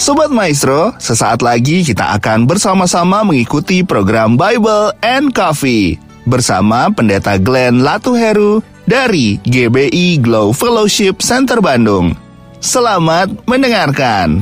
Sobat Maestro, sesaat lagi kita akan bersama-sama mengikuti program Bible and Coffee bersama Pendeta Glenn Latuheru dari GBI Glow Fellowship Center Bandung. Selamat mendengarkan.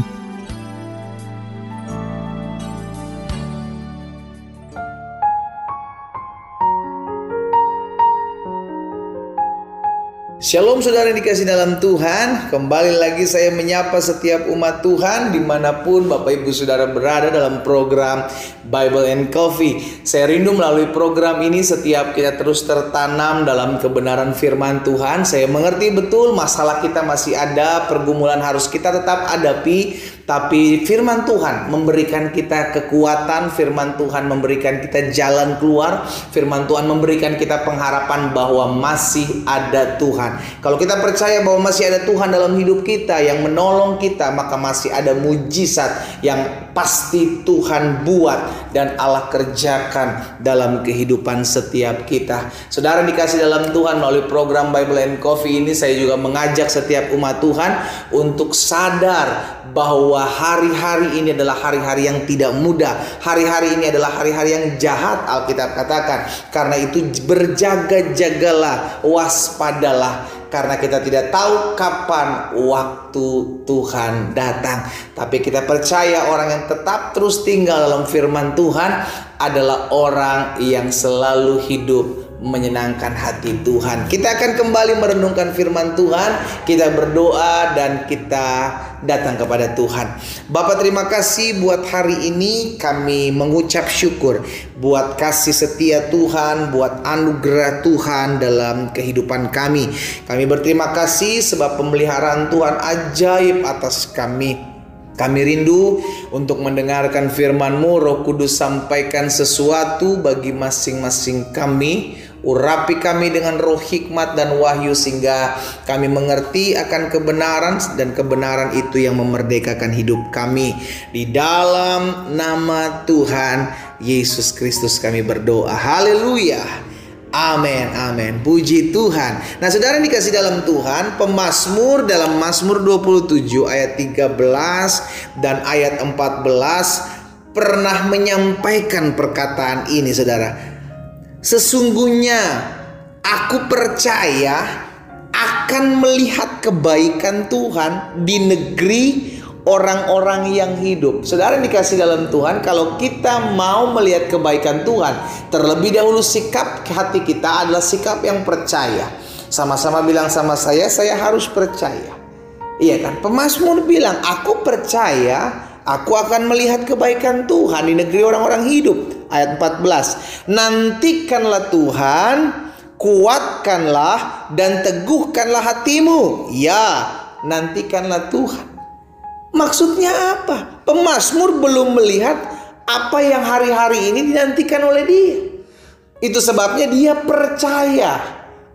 Shalom saudara yang dikasih dalam Tuhan. Kembali lagi saya menyapa setiap umat Tuhan Di mana pun Bapak Ibu Saudara berada dalam program Bible and Coffee. Saya rindu melalui program ini Setiap kita terus tertanam dalam kebenaran firman Tuhan. Saya mengerti betul masalah kita masih ada Pergumulan harus kita tetap hadapi Tapi firman Tuhan memberikan kita kekuatan Firman Tuhan memberikan kita jalan keluar Firman Tuhan memberikan kita pengharapan bahwa masih ada Tuhan. Kalau kita percaya bahwa masih ada Tuhan dalam hidup kita yang menolong kita, maka masih ada mujizat yang pasti Tuhan buat dan Allah kerjakan dalam kehidupan setiap kita. Saudara dikasih dalam Tuhan melalui program Bible and Coffee ini saya juga mengajak setiap umat Tuhan untuk sadar bahwa hari-hari ini adalah hari-hari yang tidak mudah. Hari-hari ini adalah hari-hari yang jahat Alkitab katakan. Karena itu berjaga-jagalah, waspadalah karena kita tidak tahu kapan waktu Tuhan datang. Tapi kita percaya orang yang tetap terus tinggal dalam firman Tuhan adalah orang yang selalu hidup menyenangkan hati Tuhan. Kita akan kembali merenungkan firman Tuhan, kita berdoa dan kita datang kepada Tuhan. Bapak terima kasih buat hari ini kami mengucap syukur buat kasih setia Tuhan, buat anugerah Tuhan dalam kehidupan kami. Kami berterima kasih sebab pemeliharaan Tuhan ajaib atas kami. Kami rindu untuk mendengarkan firman-Mu, Roh Kudus sampaikan sesuatu bagi masing-masing kami Urapi kami dengan roh hikmat dan wahyu sehingga kami mengerti akan kebenaran dan kebenaran itu yang memerdekakan hidup kami. Di dalam nama Tuhan Yesus Kristus kami berdoa. Haleluya. Amin, amin. Puji Tuhan. Nah, saudara dikasih dalam Tuhan, pemazmur dalam Mazmur 27 ayat 13 dan ayat 14 pernah menyampaikan perkataan ini, saudara. Sesungguhnya aku percaya akan melihat kebaikan Tuhan di negeri orang-orang yang hidup. Saudara dikasih dalam Tuhan, kalau kita mau melihat kebaikan Tuhan, terlebih dahulu sikap hati kita adalah sikap yang percaya. Sama-sama bilang sama saya, saya harus percaya. Iya kan? Pemasmur bilang, aku percaya Aku akan melihat kebaikan Tuhan di negeri orang-orang hidup ayat 14. Nantikanlah Tuhan, kuatkanlah dan teguhkanlah hatimu. Ya, nantikanlah Tuhan. Maksudnya apa? Pemasmur belum melihat apa yang hari-hari ini dinantikan oleh dia. Itu sebabnya dia percaya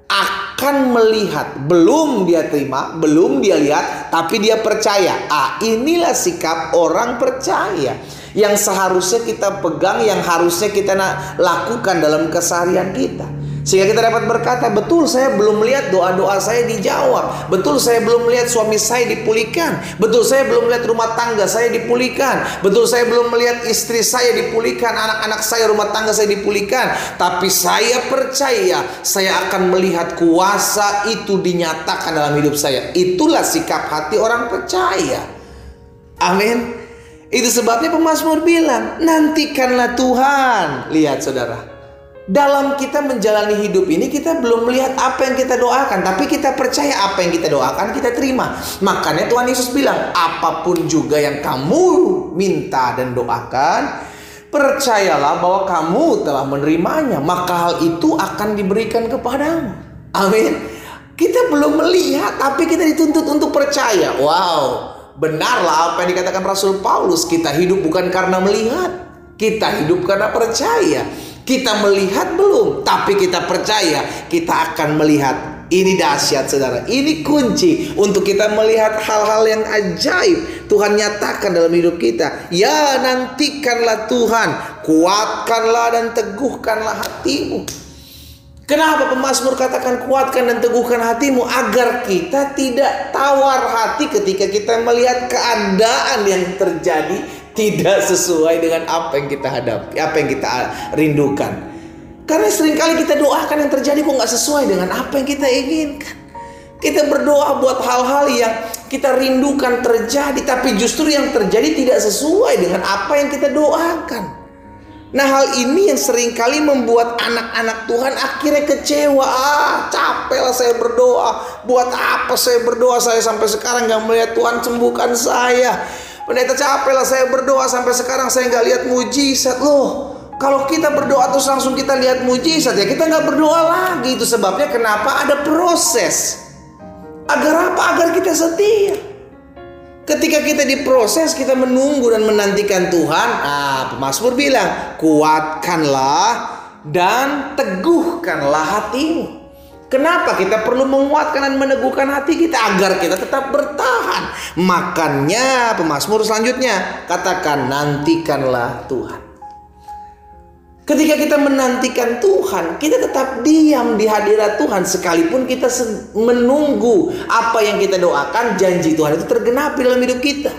akan melihat. Belum dia terima, belum dia lihat, tapi dia percaya. Ah, inilah sikap orang percaya yang seharusnya kita pegang, yang harusnya kita lakukan dalam keseharian kita. Sehingga kita dapat berkata, betul saya belum melihat doa-doa saya dijawab. Betul saya belum melihat suami saya dipulihkan. Betul saya belum melihat rumah tangga saya dipulihkan. Betul saya belum melihat istri saya dipulihkan, anak-anak saya rumah tangga saya dipulihkan. Tapi saya percaya saya akan melihat kuasa itu dinyatakan dalam hidup saya. Itulah sikap hati orang percaya. Amin. Itu sebabnya pemazmur bilang, nantikanlah Tuhan. Lihat saudara, dalam kita menjalani hidup ini kita belum melihat apa yang kita doakan, tapi kita percaya apa yang kita doakan kita terima. Makanya Tuhan Yesus bilang, apa pun juga yang kamu minta dan doakan, percayalah bahwa kamu telah menerimanya, maka hal itu akan diberikan kepadamu. Amin. Kita belum melihat, tapi kita dituntut untuk percaya. Wow, Benarlah apa yang dikatakan Rasul Paulus, kita hidup bukan karena melihat, kita hidup karena percaya. Kita melihat belum, tapi kita percaya kita akan melihat. Ini dahsyat saudara, ini kunci untuk kita melihat hal-hal yang ajaib Tuhan nyatakan dalam hidup kita. Ya nantikanlah Tuhan, kuatkanlah dan teguhkanlah hatimu. Kenapa pemazmur katakan kuatkan dan teguhkan hatimu agar kita tidak tawar hati ketika kita melihat keadaan yang terjadi tidak sesuai dengan apa yang kita hadapi, apa yang kita rindukan. Karena sering kali kita doakan yang terjadi kok nggak sesuai dengan apa yang kita inginkan. Kita berdoa buat hal-hal yang kita rindukan terjadi, tapi justru yang terjadi tidak sesuai dengan apa yang kita doakan. Nah hal ini yang sering kali membuat anak-anak Tuhan akhirnya kecewa. Ah capek lah saya berdoa. Buat apa saya berdoa saya sampai sekarang gak melihat Tuhan sembuhkan saya. Pendeta capek lah saya berdoa sampai sekarang saya gak lihat mujizat loh. Kalau kita berdoa terus langsung kita lihat mujizat ya kita nggak berdoa lagi itu sebabnya kenapa ada proses. Agar apa? Agar kita setia. Ketika kita diproses, kita menunggu dan menantikan Tuhan. Ah, pemazmur bilang, kuatkanlah dan teguhkanlah hatimu. Kenapa kita perlu menguatkan dan meneguhkan hati kita agar kita tetap bertahan? Makanya pemazmur selanjutnya katakan nantikanlah Tuhan. Ketika kita menantikan Tuhan, kita tetap diam di hadirat Tuhan sekalipun kita menunggu apa yang kita doakan, janji Tuhan itu tergenapi dalam hidup kita.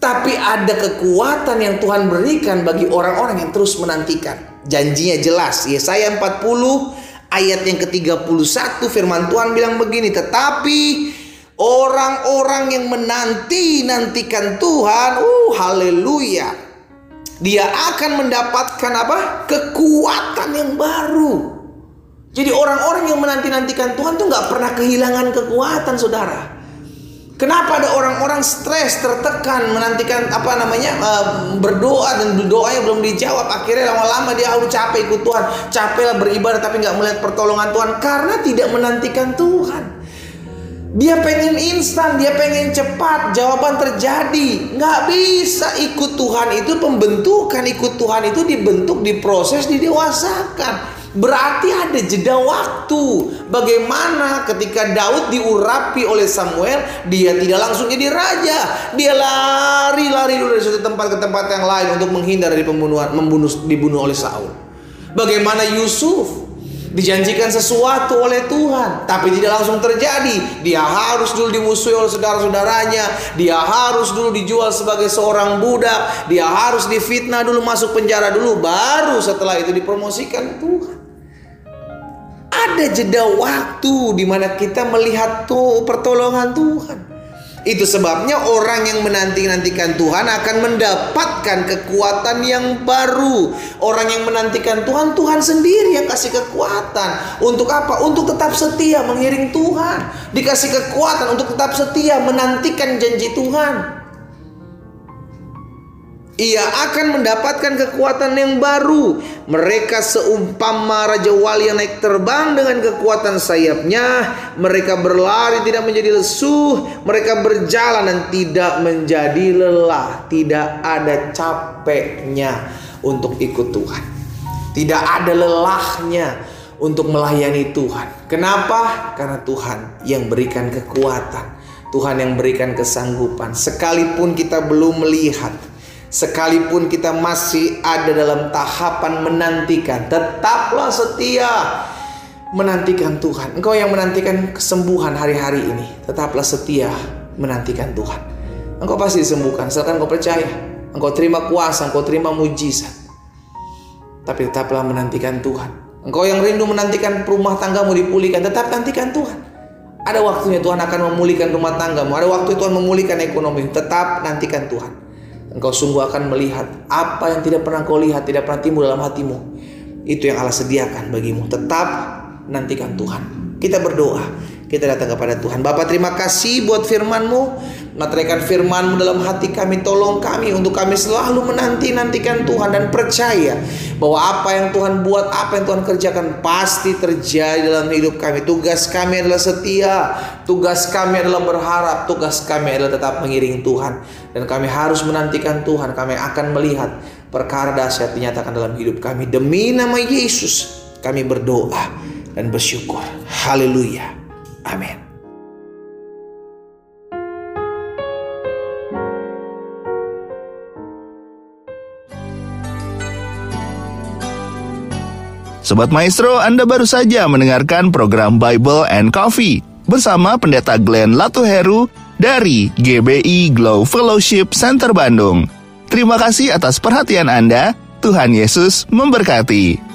Tapi ada kekuatan yang Tuhan berikan bagi orang-orang yang terus menantikan. Janjinya jelas. Yesaya 40 ayat yang ke-31 firman Tuhan bilang begini, "Tetapi orang-orang yang menanti-nantikan Tuhan, uh haleluya, dia akan mendapatkan apa? Kekuatan yang baru. Jadi orang-orang yang menanti-nantikan Tuhan tuh nggak pernah kehilangan kekuatan, saudara. Kenapa ada orang-orang stres, tertekan, menantikan apa namanya uh, berdoa dan doanya belum dijawab, akhirnya lama-lama dia harus capek ikut Tuhan, capeklah beribadah tapi nggak melihat pertolongan Tuhan karena tidak menantikan Tuhan. Dia pengen instan, dia pengen cepat, jawaban terjadi. Nggak bisa ikut Tuhan itu pembentukan, ikut Tuhan itu dibentuk, diproses, didewasakan. Berarti ada jeda waktu. Bagaimana ketika Daud diurapi oleh Samuel, dia tidak langsung jadi raja. Dia lari-lari dulu dari satu tempat ke tempat yang lain untuk menghindar dari pembunuhan, membunuh dibunuh oleh Saul. Bagaimana Yusuf dijanjikan sesuatu oleh Tuhan tapi tidak langsung terjadi dia harus dulu dimusuhi oleh saudara-saudaranya dia harus dulu dijual sebagai seorang budak dia harus difitnah dulu masuk penjara dulu baru setelah itu dipromosikan Tuhan ada jeda waktu di mana kita melihat tuh pertolongan Tuhan itu sebabnya orang yang menanti-nantikan Tuhan akan mendapatkan kekuatan yang baru. Orang yang menantikan Tuhan, Tuhan sendiri yang kasih kekuatan. Untuk apa? Untuk tetap setia mengiring Tuhan. Dikasih kekuatan untuk tetap setia menantikan janji Tuhan. Ia akan mendapatkan kekuatan yang baru. Mereka seumpama raja wali yang naik terbang dengan kekuatan sayapnya. Mereka berlari tidak menjadi lesuh. Mereka berjalan dan tidak menjadi lelah. Tidak ada capeknya untuk ikut Tuhan. Tidak ada lelahnya untuk melayani Tuhan. Kenapa? Karena Tuhan yang berikan kekuatan. Tuhan yang berikan kesanggupan. Sekalipun kita belum melihat Sekalipun kita masih ada dalam tahapan menantikan, tetaplah setia menantikan Tuhan. Engkau yang menantikan kesembuhan hari-hari ini, tetaplah setia menantikan Tuhan. Engkau pasti disembuhkan, asalkan engkau percaya. Engkau terima kuasa, engkau terima mujizat. Tapi tetaplah menantikan Tuhan. Engkau yang rindu menantikan rumah tanggamu dipulihkan, tetap nantikan Tuhan. Ada waktunya Tuhan akan memulihkan rumah tanggamu. Ada waktu Tuhan memulihkan ekonomi. Tetap nantikan Tuhan. Engkau sungguh akan melihat apa yang tidak pernah kau lihat, tidak pernah timbul dalam hatimu. Itu yang Allah sediakan bagimu. Tetap nantikan Tuhan. Kita berdoa. Kita datang kepada Tuhan. Bapak terima kasih buat firman-Mu. Materaikan firman-Mu dalam hati kami. Tolong kami untuk kami selalu menanti-nantikan Tuhan dan percaya bahwa apa yang Tuhan buat, apa yang Tuhan kerjakan pasti terjadi dalam hidup kami. Tugas kami adalah setia. Tugas kami adalah berharap. Tugas kami adalah tetap mengiring Tuhan. Dan kami harus menantikan Tuhan. Kami akan melihat perkara dahsyat dinyatakan dalam hidup kami. Demi nama Yesus kami berdoa dan bersyukur. Haleluya. Amin. Sobat Maestro, Anda baru saja mendengarkan program Bible and Coffee bersama Pendeta Glenn Latuheru dari GBI Glow Fellowship Center Bandung. Terima kasih atas perhatian Anda. Tuhan Yesus memberkati.